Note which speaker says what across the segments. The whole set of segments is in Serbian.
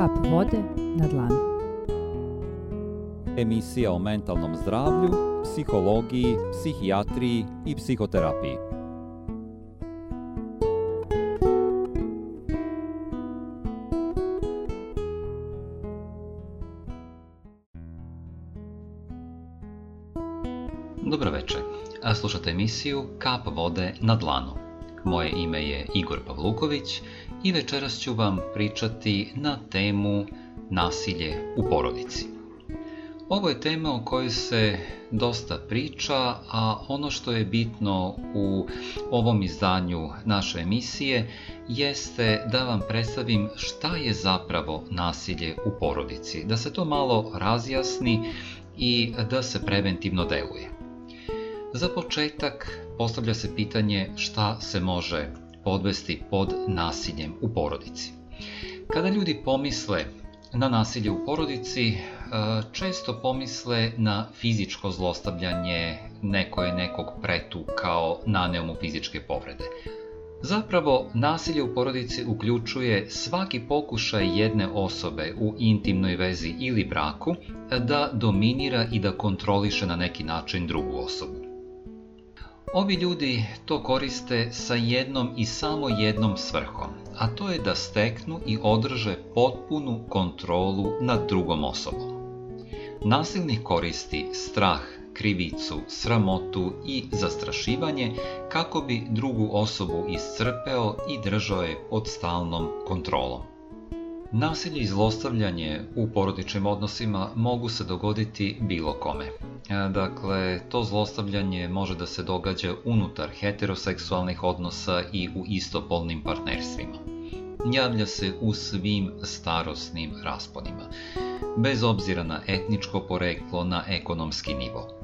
Speaker 1: Kap vode na dlanu.
Speaker 2: Emisija o mentalnom zdravlju, psihologiji, psihijatriji i psihoterapiji.
Speaker 3: Dobro večer. A Slušate emisiju Kap vode na dlanu. Moje ime je Igor Pavluković i večeras ću vam pričati na temu nasilje u porodici. Ovo je tema o kojoj se dosta priča, a ono što je bitno u ovom izdanju naše emisije jeste da vam predstavim šta je zapravo nasilje u porodici, da se to malo razjasni i da se preventivno deluje. Za početak postavlja se pitanje šta se može podvesti pod nasiljem u porodici. Kada ljudi pomisle na nasilje u porodici, e, često pomisle na fizičko zlostavljanje, neko je nekog pretukao, naneo mu fizičke povrede. Zapravo, nasilje u porodici uključuje svaki pokušaj jedne osobe u intimnoj vezi ili braku da dominira i da kontroliše na neki način drugu osobu. Ovi ljudi to koriste sa jednom i samo jednom svrhom, a to je da steknu i održe potpunu kontrolu nad drugom osobom. Nasilnik koristi strah, krivicu, sramotu i zastrašivanje kako bi drugu osobu iscrpeo i držao je pod stalnom kontrolom. Nasilje i zlostavljanje u porodičnim odnosima mogu se dogoditi bilo kome. E, dakle, to zlostavljanje može da se događa unutar heteroseksualnih odnosa i u istopolnim partnerstvima. Javlja se u svim starosnim rasponima, bez obzira na etničko poreklo, na ekonomski nivo.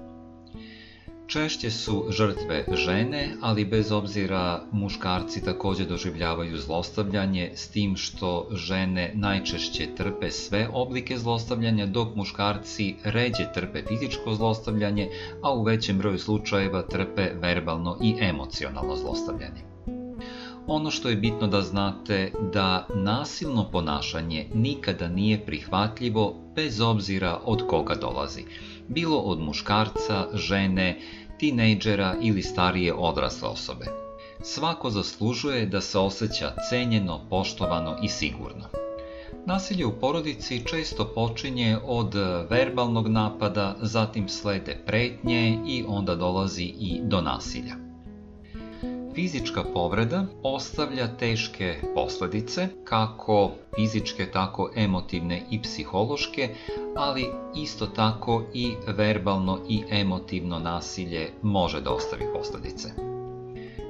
Speaker 3: Češće su žrtve žene, ali bez obzira muškarci takođe doživljavaju zlostavljanje, s tim što žene najčešće trpe sve oblike zlostavljanja, dok muškarci ređe trpe fizičko zlostavljanje, a u većem broju slučajeva trpe verbalno i emocionalno zlostavljanje. Ono što je bitno da znate da nasilno ponašanje nikada nije prihvatljivo bez obzira od koga dolazi bilo od muškarca, žene, tinejdžera ili starije odrasle osobe. Svako zaslužuje da se osjeća cenjeno, poštovano i sigurno. Nasilje u porodici često počinje od verbalnog napada, zatim slede pretnje i onda dolazi i do nasilja. Fizička povreda ostavlja teške posledice, kako fizičke, tako emotivne i psihološke, ali isto tako i verbalno i emotivno nasilje može da ostavi posledice.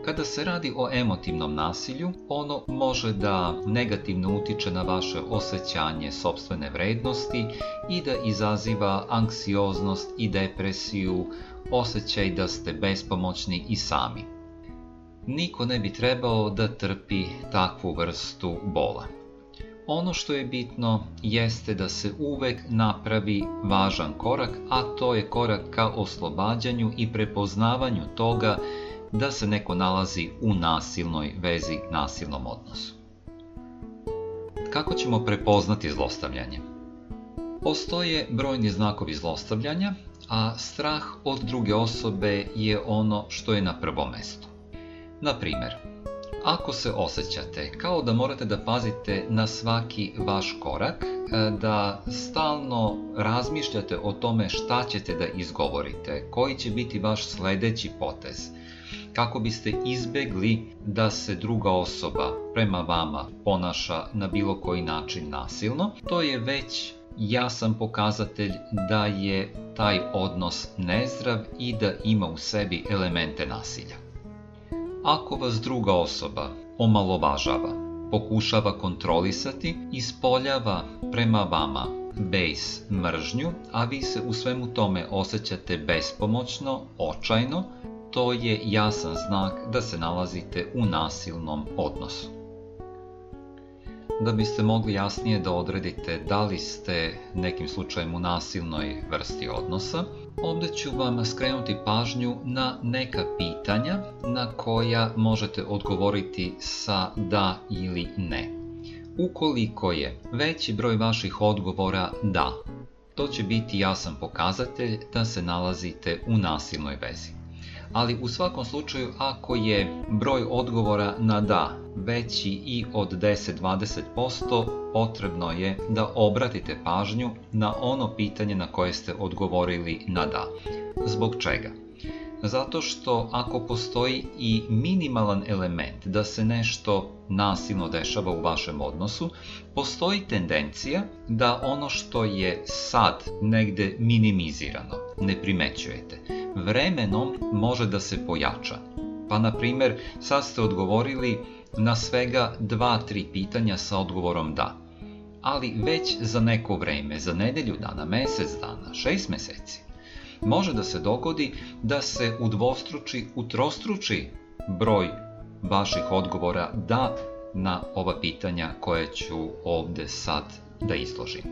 Speaker 3: Kada se radi o emotivnom nasilju, ono može da negativno utiče na vaše osjećanje sobstvene vrednosti i da izaziva anksioznost i depresiju, osjećaj da ste bespomoćni i sami niko ne bi trebao da trpi takvu vrstu bola. Ono što je bitno jeste da se uvek napravi važan korak, a to je korak ka oslobađanju i prepoznavanju toga da se neko nalazi u nasilnoj vezi, nasilnom odnosu. Kako ćemo prepoznati zlostavljanje? Postoje brojni znakovi zlostavljanja, a strah od druge osobe je ono što je na prvom mestu. Na primer, ako se osjećate kao da morate da pazite na svaki vaš korak, e, da stalno razmišljate o tome šta ćete da izgovorite, koji će biti vaš sledeći potez, kako biste izbegli da se druga osoba prema vama ponaša na bilo koji način nasilno, to je već jasan pokazatelj da je taj odnos nezdrav i da ima u sebi elemente nasilja. Ako vas druga osoba omalovažava, pokušava kontrolisati, ispoljava prema vama bejs mržnju, a vi se u svemu tome osjećate bespomoćno, očajno, to je jasan znak da se nalazite u nasilnom odnosu. Da biste mogli jasnije da odredite da li ste nekim slučajem u nasilnoj vrsti odnosa, Ovde ću vam skrenuti pažnju na neka pitanja na koja možete odgovoriti sa da ili ne. Ukoliko je veći broj vaših odgovora da, to će biti jasan pokazatelj da se nalazite u nasilnoj vezi. Ali u svakom slučaju ako je broj odgovora na da veći i od 10-20%, potrebno je da obratite pažnju na ono pitanje na koje ste odgovorili na da. Zbog čega? Zato što ako postoji i minimalan element da se nešto nasilno dešava u vašem odnosu, postoji tendencija da ono što je sad negde minimizirano ne primećujete. Vremenom može da se pojača. Pa, na primer, sad ste odgovorili na svega 2-3 pitanja sa odgovorom da. Ali već za neko vreme, za nedelju dana, mesec dana, 6 meseci, može da se dogodi da se udvostruči, utrostruči broj vaših odgovora da na ova pitanja koje ću ovde sad da izložim.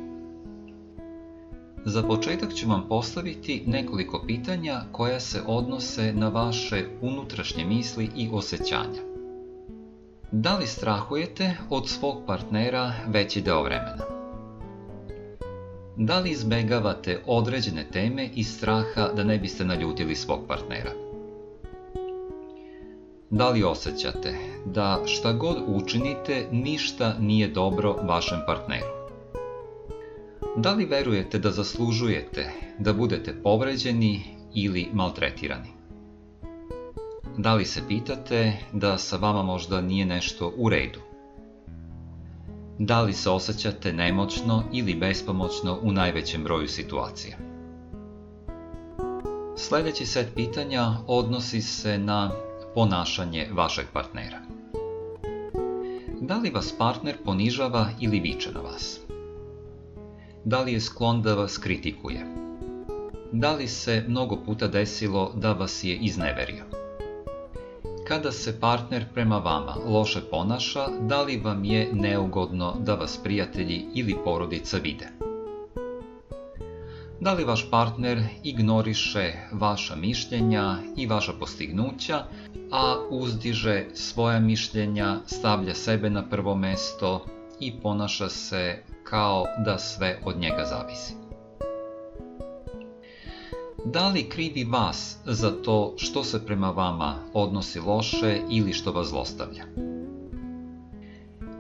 Speaker 3: Za početak ću vam postaviti nekoliko pitanja koja se odnose na vaše unutrašnje misli i osjećanja. Da li strahujete od svog partnera veći deo vremena? Da li izbegavate određene teme iz straha da ne biste naljutili svog partnera? Da li osjećate da šta god učinite ništa nije dobro vašem partneru? Da li verujete da zaslužujete da budete povređeni ili maltretirani? Da li se pitate da sa vama možda nije nešto u redu? Da li se osjećate nemoćno ili bespomoćno u najvećem broju situacija? Sledeći set pitanja odnosi se na ponašanje vašeg partnera. Da li vas partner ponižava ili viče na vas? Da li je sklon da vas kritikuje? Da li se mnogo puta desilo da vas je izneverio? Kada se partner prema vama loše ponaša, da li vam je neugodno da vas prijatelji ili porodica vide? Da li vaš partner ignoriše vaša mišljenja i vaša postignuća, a uzdiže svoja mišljenja, stavlja sebe na prvo mesto i ponaša se kao da sve od njega zavisi? Da li krivi vas za to što se prema vama odnosi loše ili što vas zlostavlja?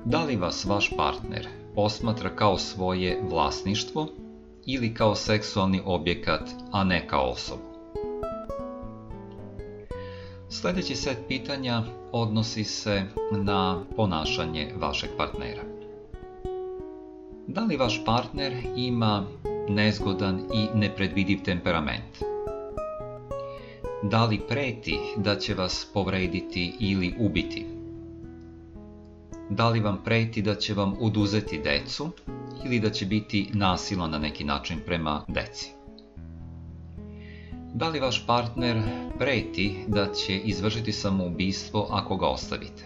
Speaker 3: Da li vas vaš partner posmatra kao svoje vlasništvo ili kao seksualni objekat, a ne kao osobu? Sledeći set pitanja odnosi se na ponašanje vašeg partnera. Da li vaš partner ima nezgodan i nepredvidiv temperament? Da li preti da će vas povrediti ili ubiti? Da li vam preti da će vam oduzeti decu ili da će biti nasilo na neki način prema deci? Da li vaš partner preti da će izvršiti samoubistvo ako ga ostavite?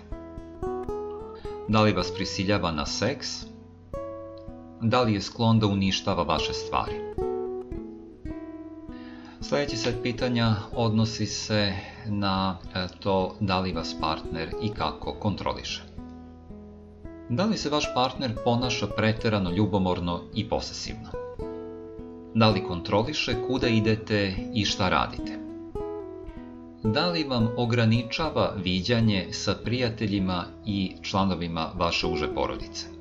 Speaker 3: Da li vas prisiljava na seks da li je sklon da uništava vaše stvari. Sljedeći set pitanja odnosi se na e, to da li vas partner i kako kontroliše. Da li se vaš partner ponaša preterano ljubomorno i posesivno? Da li kontroliše kuda idete i šta radite? Da li vam ograničava viđanje sa prijateljima i članovima vaše uže porodice?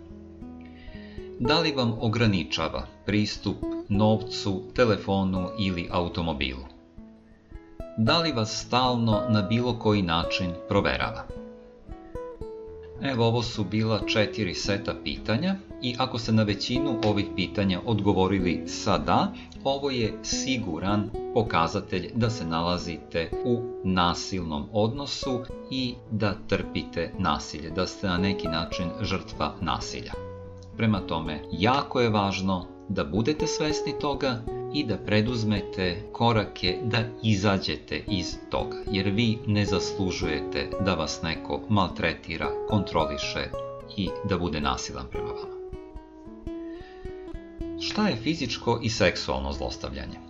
Speaker 3: Da li vam ograničava pristup novcu, telefonu ili automobilu? Da li vas stalno na bilo koji način proverava? Evo ovo su bila četiri seta pitanja i ako ste na većinu ovih pitanja odgovorili sa da, ovo je siguran pokazatelj da se nalazite u nasilnom odnosu i da trpite nasilje, da ste na neki način žrtva nasilja. Prema tome, jako je važno da budete svesni toga i da preduzmete korake da izađete iz toga, jer vi ne zaslužujete da vas neko maltretira, kontroliše i da bude nasilan prema vama. Šta je fizičko i seksualno zlostavljanje?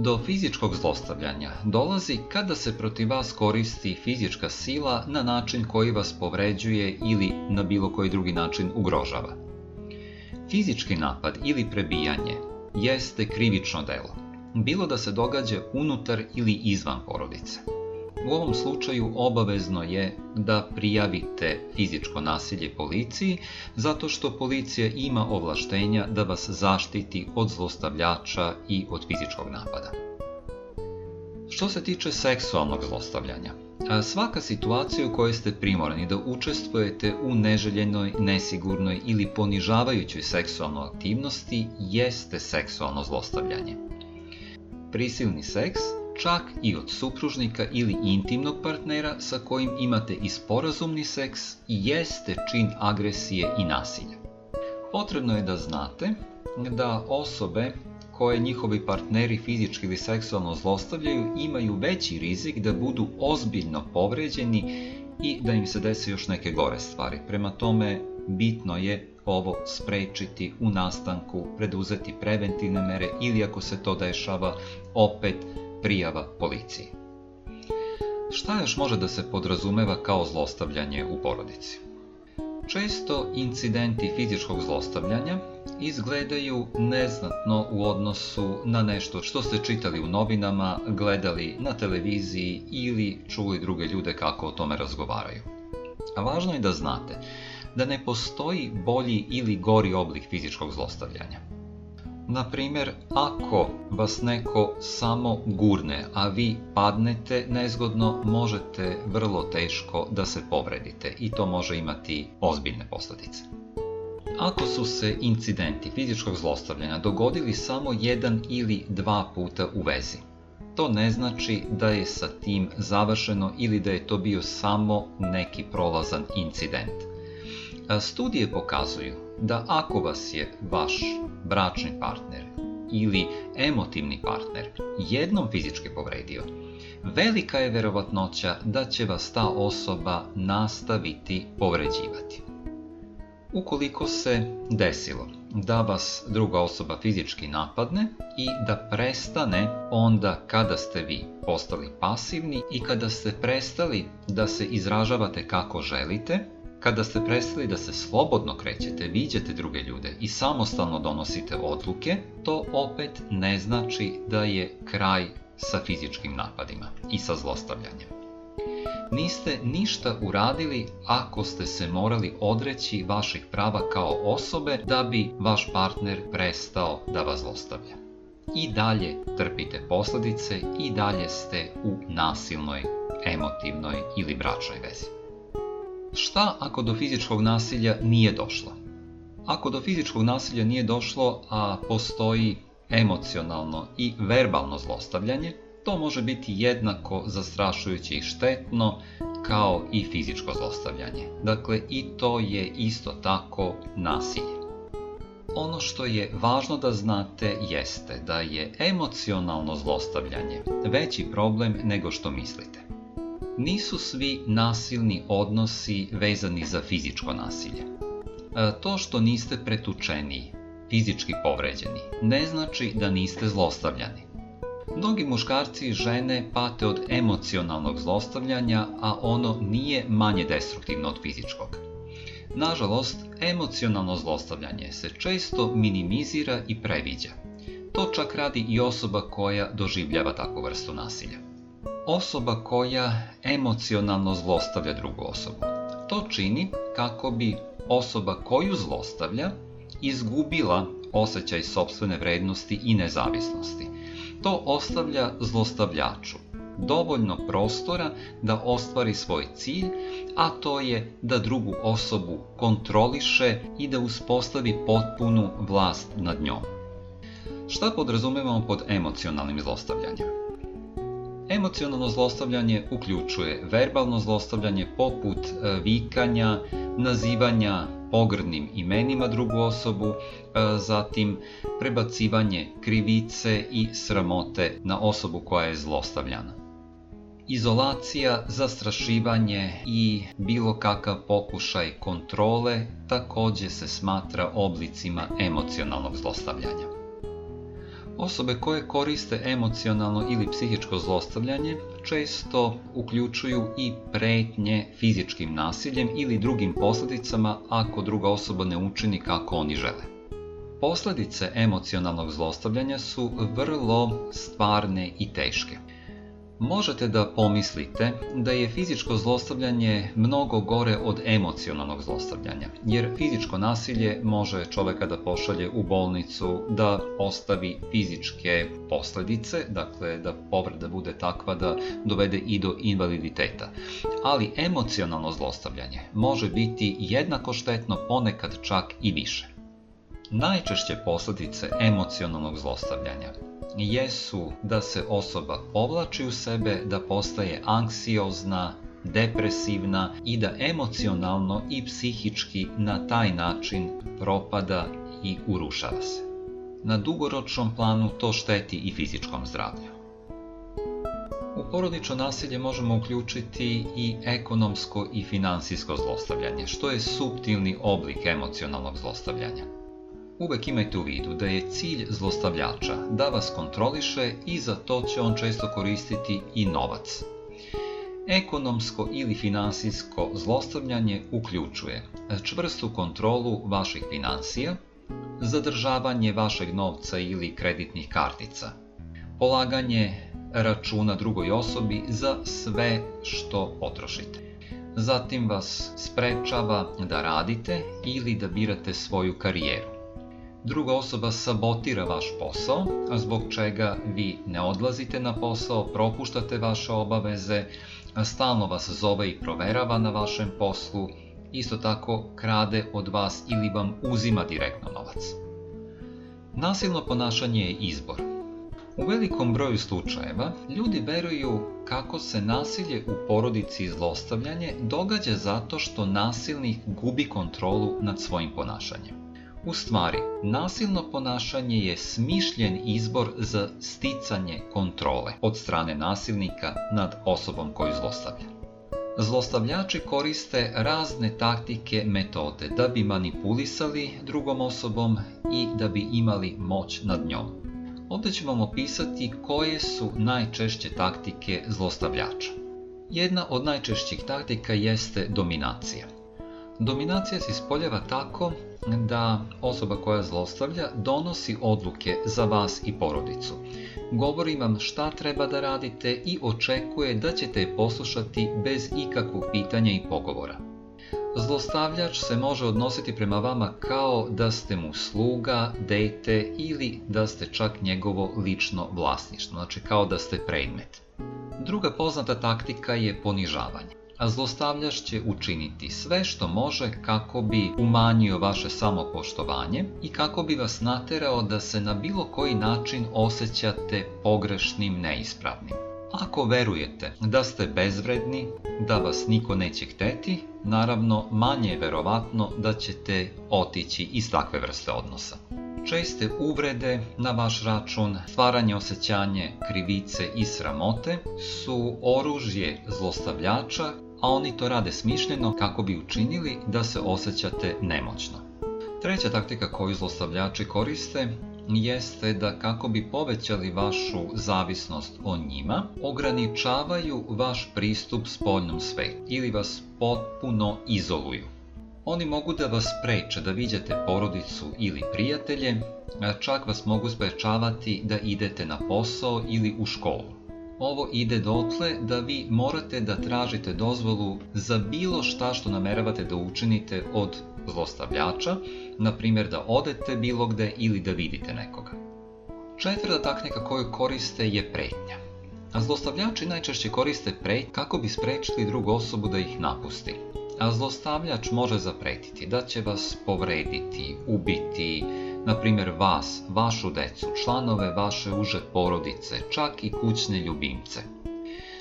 Speaker 3: Do fizičkog zlostavljanja dolazi kada se protiv vas koristi fizička sila na način koji vas povređuje ili na bilo koji drugi način ugrožava. Fizički napad ili prebijanje jeste krivično delo, bilo da se događa unutar ili izvan porodice. U ovom slučaju obavezno je da prijavite fizičko nasilje policiji, zato što policija ima ovlaštenja da vas zaštiti od zlostavljača i od fizičkog napada. Što se tiče seksualnog zlostavljanja, svaka situacija u kojoj ste primorani da učestvujete u neželjenoj, nesigurnoj ili ponižavajućoj seksualnoj aktivnosti jeste seksualno zlostavljanje. Prisilni seks čak i od supružnika ili intimnog partnera sa kojim imate i sporazumni seks jeste čin agresije i nasilja. Potrebno je da znate da osobe koje njihovi partneri fizički ili seksualno zlostavljaju imaju veći rizik da budu ozbiljno povređeni i da im se desi još neke gore stvari. Prema tome, bitno je ovo sprečiti u nastanku, preduzeti preventivne mere ili ako se to dešava, opet prijava policiji. Šta još može da se podrazumeva kao zlostavljanje u porodici? Često incidenti fizičkog zlostavljanja izgledaju neznatno u odnosu na nešto što ste čitali u novinama, gledali na televiziji ili čuli druge ljude kako o tome razgovaraju. A važno je da znate da ne postoji bolji ili gori oblik fizičkog zlostavljanja. Na primjer, ako vas neko samo gurne, a vi padnete nezgodno, možete vrlo teško da se povredite i to može imati ozbiljne posljedice. Ako su se incidenti fizičkog zlostavljanja dogodili samo jedan ili dva puta u vezi, to ne znači da je sa tim završeno ili da je to bio samo neki prolazan incident. Studije pokazuju da ako vas je vaš bračni partner ili emotivni partner jednom fizički povredio, velika je verovatnoća da će vas ta osoba nastaviti povređivati. Ukoliko se desilo da vas druga osoba fizički napadne i da prestane onda kada ste vi postali pasivni i kada ste prestali da se izražavate kako želite, kada ste prestali da se slobodno krećete, viđate druge ljude i samostalno donosite odluke, to opet ne znači da je kraj sa fizičkim napadima i sa zlostavljanjem. Niste ništa uradili ako ste se morali odreći vaših prava kao osobe da bi vaš partner prestao da vas zlostavlja. I dalje trpite posljedice i dalje ste u nasilnoj, emotivnoj ili bračnoj vezi. Šta ako do fizičkog nasilja nije došlo? Ako do fizičkog nasilja nije došlo, a postoji emocionalno i verbalno zlostavljanje, to može biti jednako zastrašujuće i štetno kao i fizičko zlostavljanje. Dakle, i to je isto tako nasilje. Ono što je važno da znate jeste da je emocionalno zlostavljanje veći problem nego što mislite. Nisu svi nasilni odnosi vezani za fizičko nasilje. E, to što niste pretučeni, fizički povređeni, ne znači da niste zlostavljani. Mnogi muškarci i žene pate od emocionalnog zlostavljanja, a ono nije manje destruktivno od fizičkog. Nažalost, emocionalno zlostavljanje se često minimizira i previđa. To čak radi i osoba koja doživljava takvu vrstu nasilja osoba koja emocionalno zlostavlja drugu osobu. To čini kako bi osoba koju zlostavlja izgubila osjećaj sobstvene vrednosti i nezavisnosti. To ostavlja zlostavljaču dovoljno prostora da ostvari svoj cilj, a to je da drugu osobu kontroliše i da uspostavi potpunu vlast nad njom. Šta podrazumevamo pod emocionalnim zlostavljanjem? Emocionalno zlostavljanje uključuje verbalno zlostavljanje poput e, vikanja, nazivanja pogrdnim imenima drugu osobu, e, zatim prebacivanje krivice i sramote na osobu koja je zlostavljana. Izolacija, zastrašivanje i bilo kakav pokušaj kontrole također se smatra oblicima emocionalnog zlostavljanja. Osobe koje koriste emocionalno ili psihičko zlostavljanje često uključuju i pretnje fizičkim nasiljem ili drugim posljedicama ako druga osoba ne učini kako oni žele. Posljedice emocionalnog zlostavljanja su vrlo stvarne i teške. Možete da pomislite da je fizičko zlostavljanje mnogo gore od emocionalnog zlostavljanja, jer fizičko nasilje može čovjeka da pošalje u bolnicu, da ostavi fizičke posljedice, dakle da povreda bude takva da dovede i do invaliditeta. Ali emocionalno zlostavljanje može biti jednako štetno, ponekad čak i više. Najčešće posljedice emocionalnog zlostavljanja jesu da se osoba povlači u sebe, da postaje anksiozna, depresivna i da emocionalno i psihički na taj način propada i urušava se. Na dugoročnom planu to šteti i fizičkom zdravlju. U porodično nasilje možemo uključiti i ekonomsko i financijsko zlostavljanje, što je subtilni oblik emocionalnog zlostavljanja. Uvek imajte u vidu da je cilj zlostavljača da vas kontroliše i za to će on često koristiti i novac. Ekonomsko ili finansijsko zlostavljanje uključuje čvrstu kontrolu vaših financija, zadržavanje vašeg novca ili kreditnih kartica, polaganje računa drugoj osobi za sve što potrošite. Zatim vas sprečava da radite ili da birate svoju karijeru druga osoba sabotira vaš posao, a zbog čega vi ne odlazite na posao, propuštate vaše obaveze, stalno vas zove i proverava na vašem poslu, isto tako krade od vas ili vam uzima direktno novac. Nasilno ponašanje je izbor. U velikom broju slučajeva ljudi veruju kako se nasilje u porodici i zlostavljanje događa zato što nasilnik gubi kontrolu nad svojim ponašanjem. U stvari, nasilno ponašanje je smišljen izbor za sticanje kontrole od strane nasilnika nad osobom koju zlostavlja. Zlostavljači koriste razne taktike, metode da bi manipulisali drugom osobom i da bi imali moć nad njom. Ovdje ćemo vam opisati koje su najčešće taktike zlostavljača. Jedna od najčešćih taktika jeste dominacija. Dominacija se ispoljava tako da osoba koja zlostavlja donosi odluke za vas i porodicu. Govori vam šta treba da radite i očekuje da ćete je poslušati bez ikakvog pitanja i pogovora. Zlostavljač se može odnositi prema vama kao da ste mu sluga, dete ili da ste čak njegovo lično vlasništvo, znači kao da ste predmet. Druga poznata taktika je ponižavanje a zlostavljač će učiniti sve što može kako bi umanjio vaše samopoštovanje i kako bi vas naterao da se na bilo koji način osjećate pogrešnim, neispravnim. Ako verujete da ste bezvredni, da vas niko neće hteti, naravno manje je verovatno da ćete otići iz takve vrste odnosa. Česte uvrede na vaš račun, stvaranje osjećanje krivice i sramote su oružje zlostavljača a oni to rade smišljeno kako bi učinili da se osjećate nemoćno. Treća taktika koju zlostavljači koriste jeste da kako bi povećali vašu zavisnost o njima, ograničavaju vaš pristup spoljnom svetu ili vas potpuno izoluju. Oni mogu da vas preče da viđate porodicu ili prijatelje, a čak vas mogu sprečavati da idete na posao ili u školu. Ovo ide dotle da vi morate da tražite dozvolu za bilo šta što nameravate da učinite od zlostavljača, na primjer da odete bilo gde ili da vidite nekoga. Četvrta taktika koju koriste je pretnja. A zlostavljači najčešće koriste pretnje kako bi sprečili drugu osobu da ih napusti. A zlostavljač može zapretiti da će vas povrediti, ubiti, na primjer vas, vašu decu, članove vaše uže porodice, čak i kućne ljubimce.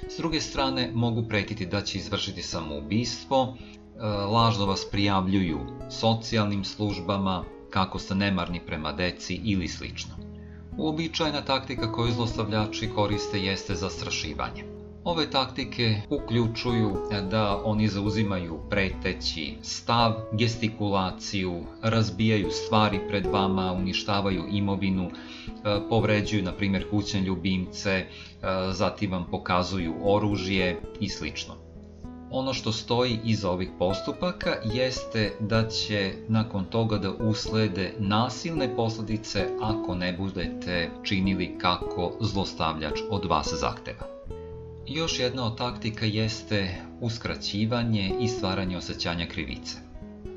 Speaker 3: S druge strane mogu pretiti da će izvršiti samoubistvo, e, lažno vas prijavljuju socijalnim službama, kako ste nemarni prema deci ili slično. Uobičajena taktika koju zlostavljači koriste jeste zastrašivanje. Ove taktike uključuju da oni zauzimaju preteći stav, gestikulaciju, razbijaju stvari pred vama, uništavaju imovinu, e, povređuju, na primjer, kućne ljubimce, e, zatim vam pokazuju oružje i slično. Ono što stoji iza ovih postupaka jeste da će nakon toga da uslede nasilne posljedice ako ne budete činili kako zlostavljač od vas zahteva. Još jedna od taktika jeste uskraćivanje i stvaranje osjećanja krivice.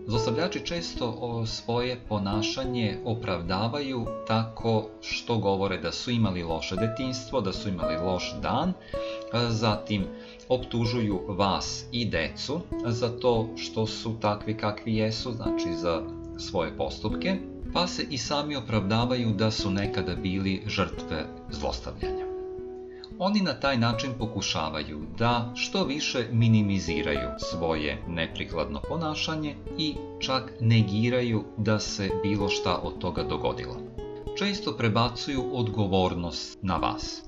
Speaker 3: Zlostavljači često svoje ponašanje opravdavaju tako što govore da su imali loše detinstvo, da su imali loš dan, zatim optužuju vas i decu za to što su takvi kakvi jesu, znači za svoje postupke, pa se i sami opravdavaju da su nekada bili žrtve zlostavljanja. Oni na taj način pokušavaju da što više minimiziraju svoje neprikladno ponašanje i čak negiraju da se bilo šta od toga dogodilo. Često prebacuju odgovornost na vas.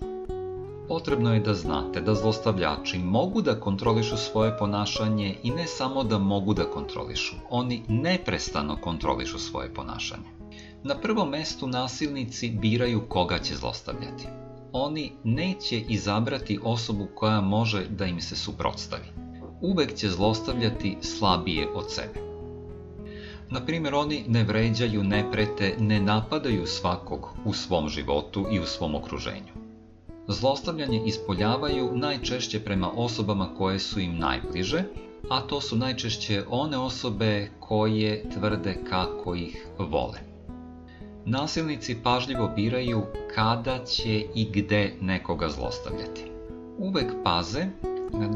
Speaker 3: Potrebno je da znate da zlostavljači mogu da kontrolišu svoje ponašanje i ne samo da mogu da kontrolišu, oni neprestano kontrolišu svoje ponašanje. Na prvom mestu nasilnici biraju koga će zlostavljati oni neće izabrati osobu koja može da im se suprotstavi. Uvek će zlostavljati slabije od sebe. Na primjer, oni ne vređaju, ne prete, ne napadaju svakog u svom životu i u svom okruženju. Zlostavljanje ispoljavaju najčešće prema osobama koje su im najbliže, a to su najčešće one osobe koje tvrde kako ih vole. Nasilnici pažljivo biraju kada će i gde nekoga zlostavljati. Uvek paze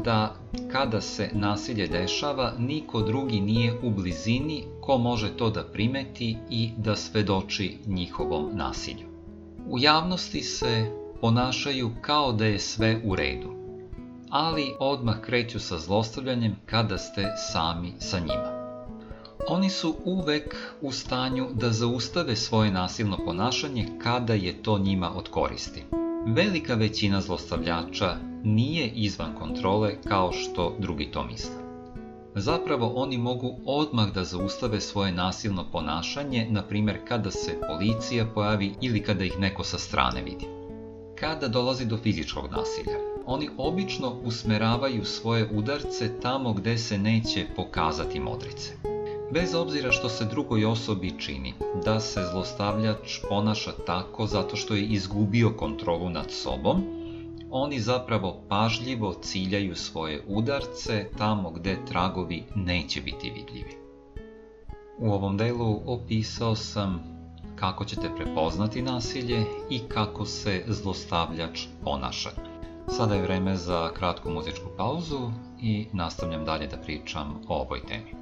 Speaker 3: da kada se nasilje dešava, niko drugi nije u blizini ko može to da primeti i da svedoči njihovom nasilju. U javnosti se ponašaju kao da je sve u redu, ali odmah kreću sa zlostavljanjem kada ste sami sa njima. Oni su uvek u stanju da zaustave svoje nasilno ponašanje kada je to njima od koristi. Velika većina zlostavljača nije izvan kontrole kao što drugi to misle. Zapravo oni mogu odmah da zaustave svoje nasilno ponašanje, na primjer kada se policija pojavi ili kada ih neko sa strane vidi. Kada dolazi do fizičkog nasilja, oni obično usmeravaju svoje udarce tamo gde se neće pokazati modrice. Bez obzira što se drugoj osobi čini da se zlostavljač ponaša tako zato što je izgubio kontrolu nad sobom, oni zapravo pažljivo ciljaju svoje udarce tamo gde tragovi neće biti vidljivi. U ovom delu opisao sam kako ćete prepoznati nasilje i kako se zlostavljač ponaša. Sada je vreme za kratku muzičku pauzu i nastavljam dalje da pričam o ovoj temi.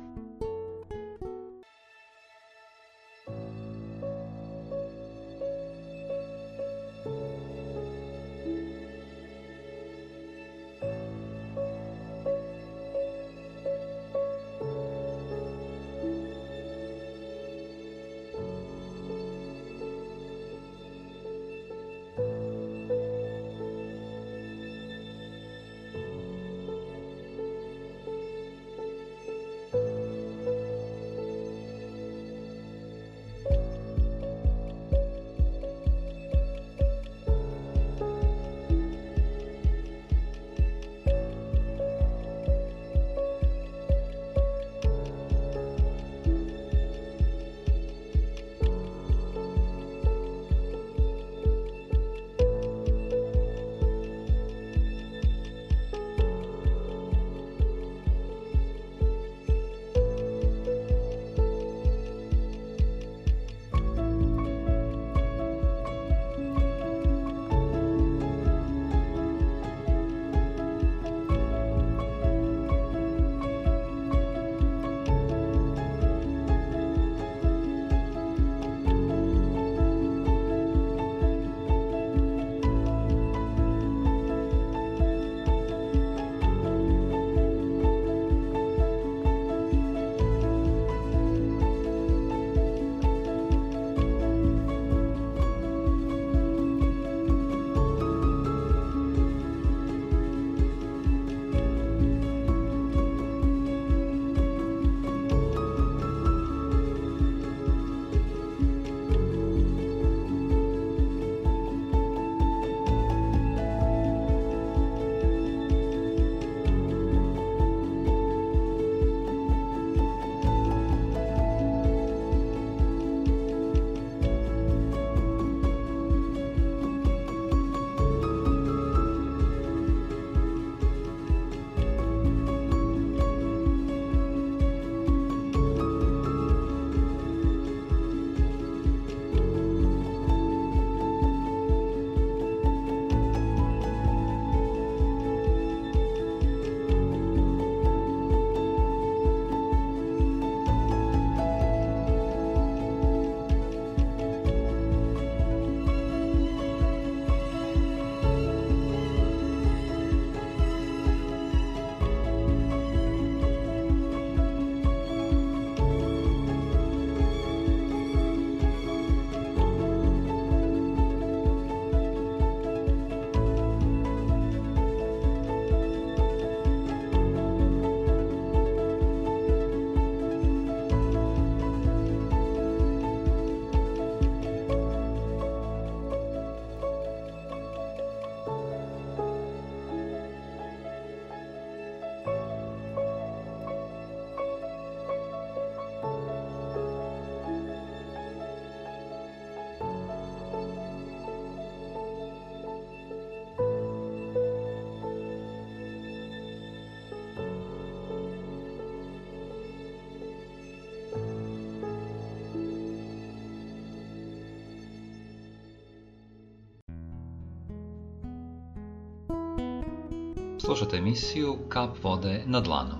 Speaker 3: Slušate emisiju Kap vode na dlanu.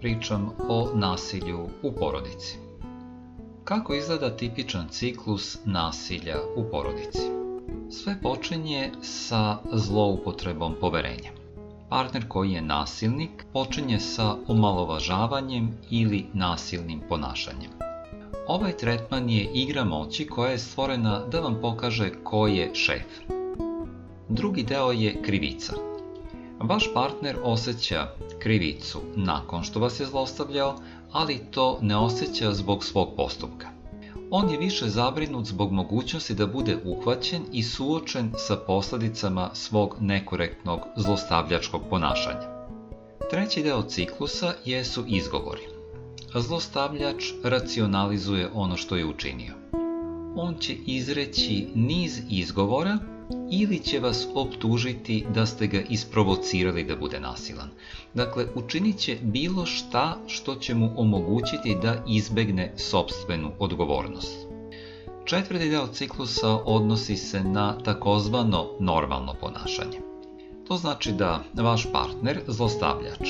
Speaker 3: Pričam o nasilju u porodici. Kako izgleda tipičan ciklus nasilja u porodici? Sve počinje sa zloupotrebom poverenja. Partner koji je nasilnik počinje sa omalovažavanjem ili nasilnim ponašanjem. Ovaj tretman je igra moći koja je stvorena da vam pokaže ko je šef. Drugi deo je krivica. Vaš partner osjeća krivicu nakon što vas je zlostavljao, ali to ne osjeća zbog svog postupka. On je više zabrinut zbog mogućnosti da bude uhvaćen i suočen sa posljedicama svog nekorektnog zlostavljačkog ponašanja. Treći deo ciklusa jesu izgovori. Zlostavljač racionalizuje ono što je učinio. On će izreći niz izgovora ili će vas optužiti da ste ga isprovocirali da bude nasilan. Dakle, učinit će bilo šta što će mu omogućiti da izbegne sobstvenu odgovornost. Četvrti deo ciklusa odnosi se na takozvano normalno ponašanje. To znači da vaš partner, zlostavljač,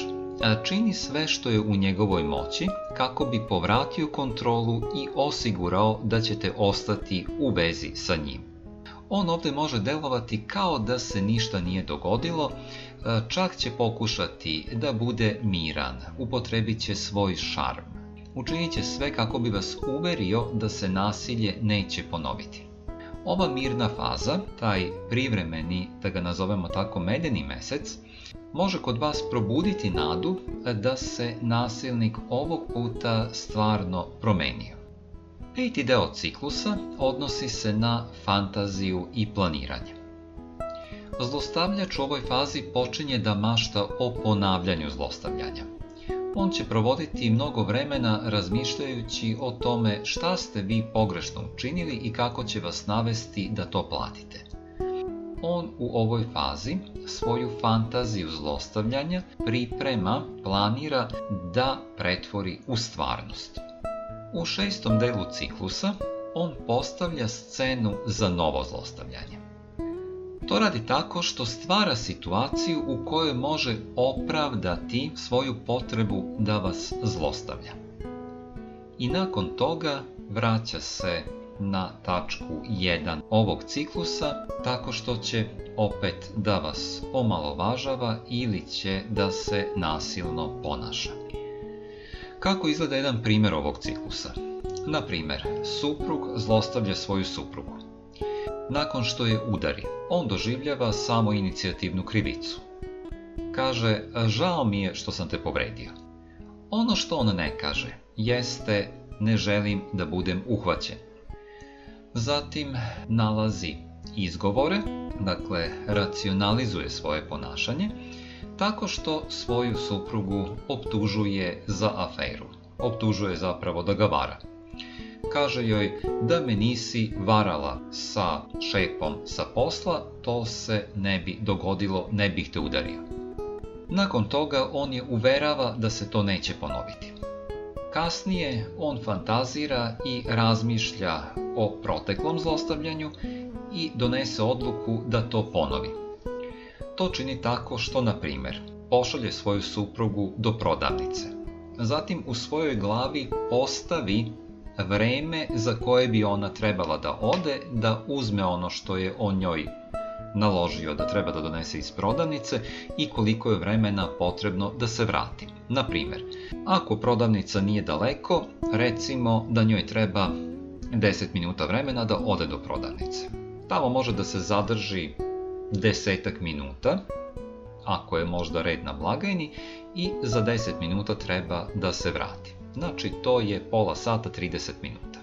Speaker 3: čini sve što je u njegovoj moći kako bi povratio kontrolu i osigurao da ćete ostati u vezi sa njim on ovdje može delovati kao da se ništa nije dogodilo, e, čak će pokušati da bude miran, upotrebit će svoj šarm. Učinit će sve kako bi vas uverio da se nasilje neće ponoviti. Ova mirna faza, taj privremeni, da ga nazovemo tako medeni mesec, može kod vas probuditi nadu da se nasilnik ovog puta stvarno promenio. Peti deo ciklusa odnosi se na fantaziju i planiranje. Zlostavljač u ovoj fazi počinje da mašta o ponavljanju zlostavljanja. On će provoditi mnogo vremena razmišljajući o tome šta ste vi pogrešno učinili i kako će vas navesti da to platite. On u ovoj fazi svoju fantaziju zlostavljanja priprema, planira da pretvori u stvarnost. U šestom delu ciklusa on postavlja scenu za novo zlostavljanje. To radi tako što stvara situaciju u kojoj može opravdati svoju potrebu da vas zlostavlja. I nakon toga vraća se na tačku 1 ovog ciklusa tako što će opet da vas omalovažava ili će da se nasilno ponaša. Kako izgleda jedan primjer ovog ciklusa? Na primjer, suprug zlostavlja svoju suprugu. Nakon što je udari, on doživljava samo inicijativnu krivicu. Kaže, žao mi je što sam te povredio. Ono što on ne kaže, jeste, ne želim da budem uhvaćen. Zatim nalazi izgovore, dakle racionalizuje svoje ponašanje, tako što svoju suprugu optužuje za aferu. Optužuje zapravo da ga vara. Kaže joj da me nisi varala sa šepom sa posla, to se ne bi dogodilo, ne bih te udario. Nakon toga on je uverava da se to neće ponoviti. Kasnije on fantazira i razmišlja o proteklom zlostavljanju i donese odluku da to ponovi. To čini tako što, na primjer, pošalje svoju suprugu do prodavnice. Zatim u svojoj glavi postavi vreme za koje bi ona trebala da ode, da uzme ono što je on njoj naložio da treba da donese iz prodavnice i koliko je vremena potrebno da se vrati. Na primjer, ako prodavnica nije daleko, recimo da njoj treba 10 minuta vremena da ode do prodavnice. Tamo može da se zadrži desetak minuta, ako je možda red na blagajni, i za 10 minuta treba da se vrati. Znači to je pola sata 30 minuta.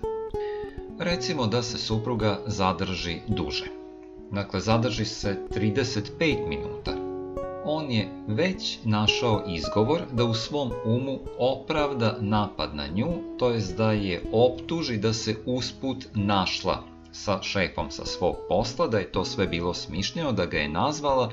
Speaker 3: Recimo da se supruga zadrži duže. Dakle, zadrži se 35 minuta. On je već našao izgovor da u svom umu opravda napad na nju, to jest da je optuži da se usput našla sa šefom sa svog posla, da je to sve bilo smišljeno, da ga je nazvala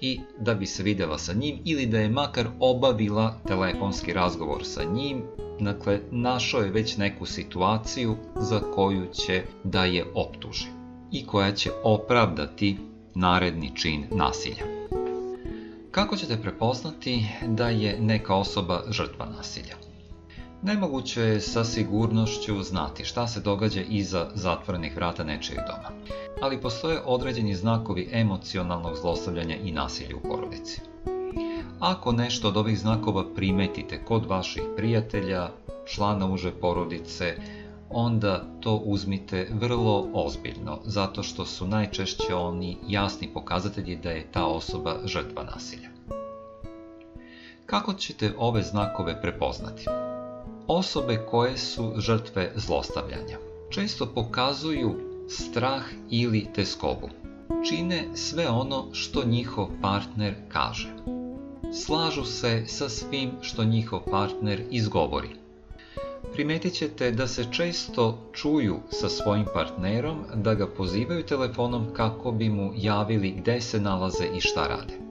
Speaker 3: i da bi se vidjela sa njim ili da je makar obavila telefonski razgovor sa njim. Dakle, našao je već neku situaciju za koju će da je optuži i koja će opravdati naredni čin nasilja. Kako ćete prepoznati da je neka osoba žrtva nasilja? Nemoguće je sa sigurnošću znati šta se događa iza zatvorenih vrata nečijeg doma, ali postoje određeni znakovi emocionalnog zlostavljanja i nasilja u porodici. Ako nešto od ovih znakova primetite kod vaših prijatelja, člana uže porodice, onda to uzmite vrlo ozbiljno, zato što su najčešće oni jasni pokazatelji da je ta osoba žrtva nasilja. Kako ćete ove znakove prepoznati? Osobe koje su žrtve zlostavljanja često pokazuju strah ili teskobu. Čine sve ono što njihov partner kaže. Slažu se sa svim što njihov partner izgovori. Primetit ćete da se često čuju sa svojim partnerom da ga pozivaju telefonom kako bi mu javili gde se nalaze i šta rade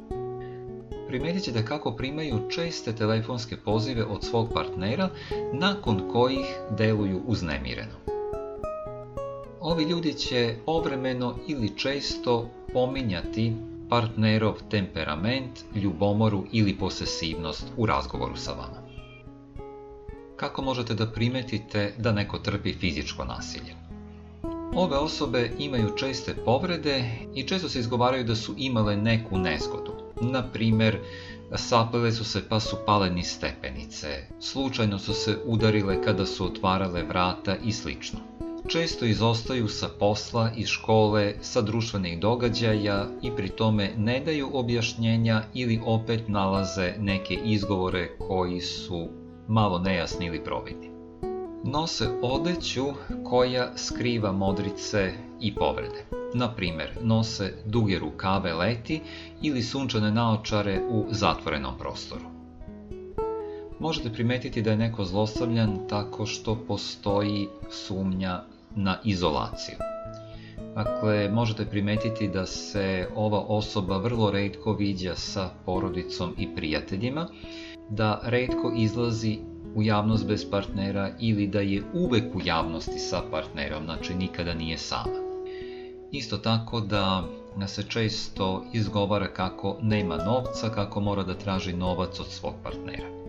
Speaker 3: primetit ćete kako primaju česte telefonske pozive od svog partnera, nakon kojih deluju uznemireno. Ovi ljudi će povremeno ili često pominjati partnerov temperament, ljubomoru ili posesivnost u razgovoru sa vama. Kako možete da primetite da neko trpi fizičko nasilje? Ove osobe imaju česte povrede i često se izgovaraju da su imale neku nezgodu. Na primer, sapele su se pa su pale niz stepenice, slučajno su se udarile kada su otvarale vrata i slično. Često izostaju sa posla i škole, sa društvenih događaja i pri tome ne daju objašnjenja ili opet nalaze neke izgovore koji su malo nejasni ili providni. Nose odeću koja skriva modrice i povrede. Na primer, nose duge rukave leti ili sunčane naočare u zatvorenom prostoru. Možete primetiti da je neko zlostavljan tako što postoji sumnja na izolaciju. Dakle, možete primetiti da se ova osoba vrlo redko viđa sa porodicom i prijateljima, da redko izlazi u javnost bez partnera ili da je uvek u javnosti sa partnerom, znači nikada nije sama. Isto tako da se često izgovara kako nema novca, kako mora da traži novac od svog partnera.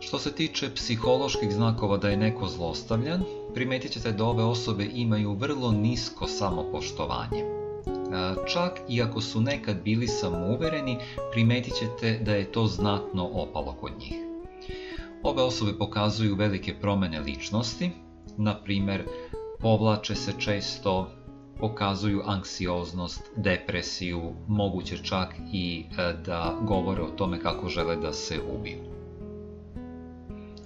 Speaker 3: Što se tiče psiholoških znakova da je neko zlostavljan, primetit ćete da ove osobe imaju vrlo nisko samopoštovanje. Čak i ako su nekad bili samouvereni, primetit ćete da je to znatno opalo kod njih. Ove osobe pokazuju velike promene ličnosti, na primer, povlače se često, pokazuju anksioznost, depresiju, moguće čak i e, da govore o tome kako žele da se ubiju.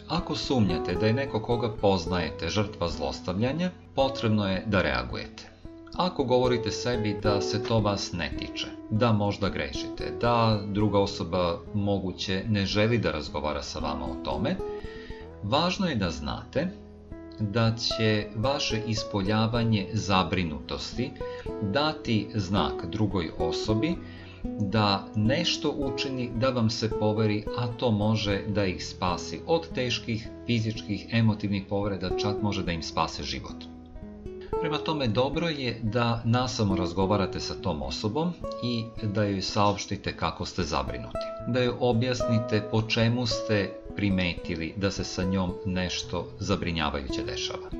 Speaker 3: Ako sumnjate da je neko koga poznajete žrtva zlostavljanja, potrebno je da reagujete. Ako govorite sebi da se to vas ne tiče, da možda grešite, da druga osoba moguće ne želi da razgovara sa vama o tome, važno je da znate da će vaše ispoljavanje zabrinutosti dati znak drugoj osobi da nešto učini da vam se poveri, a to može da ih spasi od teških fizičkih, emotivnih povreda, čak može da im spase život. Prema tome, dobro je da nasamo razgovarate sa tom osobom i da joj saopštite kako ste zabrinuti. Da joj objasnite po čemu ste primetili da se sa njom nešto zabrinjavajuće dešava.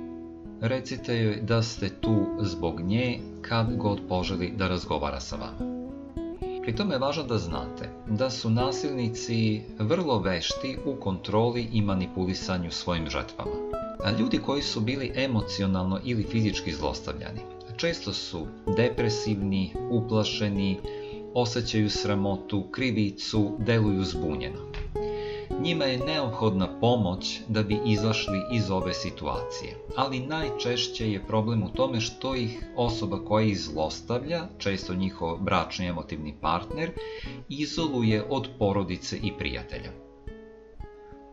Speaker 3: Recite joj da ste tu zbog nje kad god poželi da razgovara sa vama. Pri tome je važno da znate da su nasilnici vrlo vešti u kontroli i manipulisanju svojim žrtvama. Ljudi koji su bili emocionalno ili fizički zlostavljani često su depresivni, uplašeni, osjećaju sramotu, krivicu, deluju zbunjeno. Njima je neophodna pomoć da bi izašli iz ove situacije, ali najčešće je problem u tome što ih osoba koja ih zlostavlja, često njihov bračni emotivni partner, izoluje od porodice i prijatelja.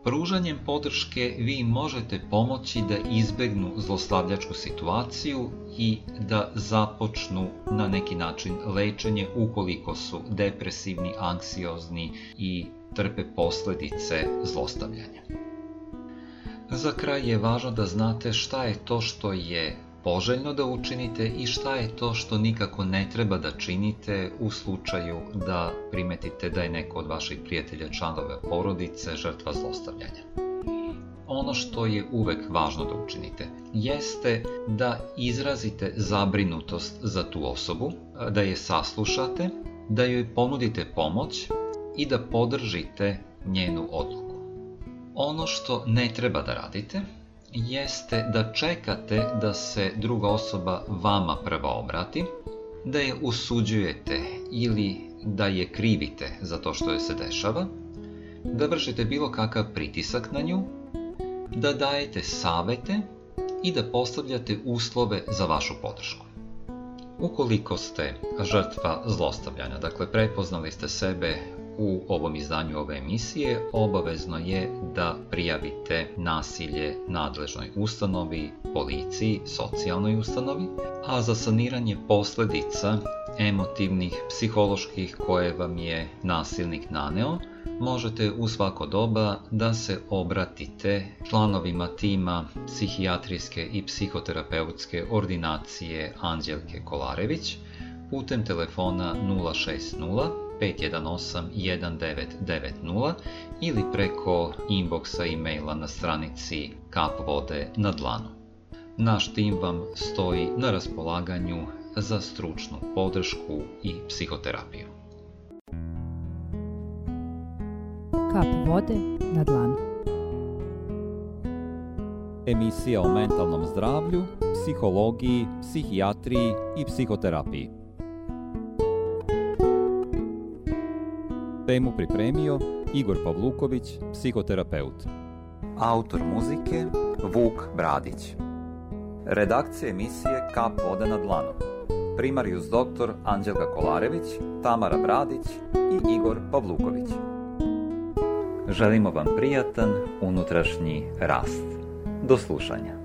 Speaker 3: Pružanjem podrške vi možete pomoći da izbegnu zlostavljačku situaciju i da započnu na neki način lečenje ukoliko su depresivni, anksiozni i trpe posledice zlostavljanja. Za kraj je važno da znate šta je to što je poželjno da učinite i šta je to što nikako ne treba da činite u slučaju da primetite da je neko od vaših prijatelja članove porodice žrtva zlostavljanja. Ono što je uvek važno da učinite jeste da izrazite zabrinutost za tu osobu, da je saslušate, da joj ponudite pomoć i da podržite njenu odluku. Ono što ne treba da radite jeste da čekate da se druga osoba vama prva obrati, da je usuđujete ili da je krivite za to što je se dešava, da vršite bilo kakav pritisak na nju, da dajete savete i da postavljate uslove za vašu podršku. Ukoliko ste žrtva zlostavljanja, dakle prepoznali ste sebe u ovom izdanju ove emisije, obavezno je da prijavite nasilje nadležnoj ustanovi, policiji, socijalnoj ustanovi, a za saniranje posledica emotivnih, psiholoških koje vam je nasilnik naneo, možete u svako doba da se obratite članovima tima psihijatrijske i psihoterapeutske ordinacije Anđelke Kolarević putem telefona 060 518 1990 ili preko inboxa e-maila na stranici Kap vode na dlanu. Naš tim vam stoji na raspolaganju za stručnu podršku i psihoterapiju.
Speaker 1: Kap vode na dlanu.
Speaker 2: Emisija o mentalnom zdravlju, psihologiji, psihijatriji i psihoterapiji. Temu pripremio Igor Pavluković, psihoterapeut. Autor muzike Vuk Bradić. Redakcija emisije Kap vode na dlanu. Primarius doktor Anđelka Kolarević, Tamara Bradić i Igor Pavluković. Želimo vam prijatan unutrašnji rast. Do slušanja.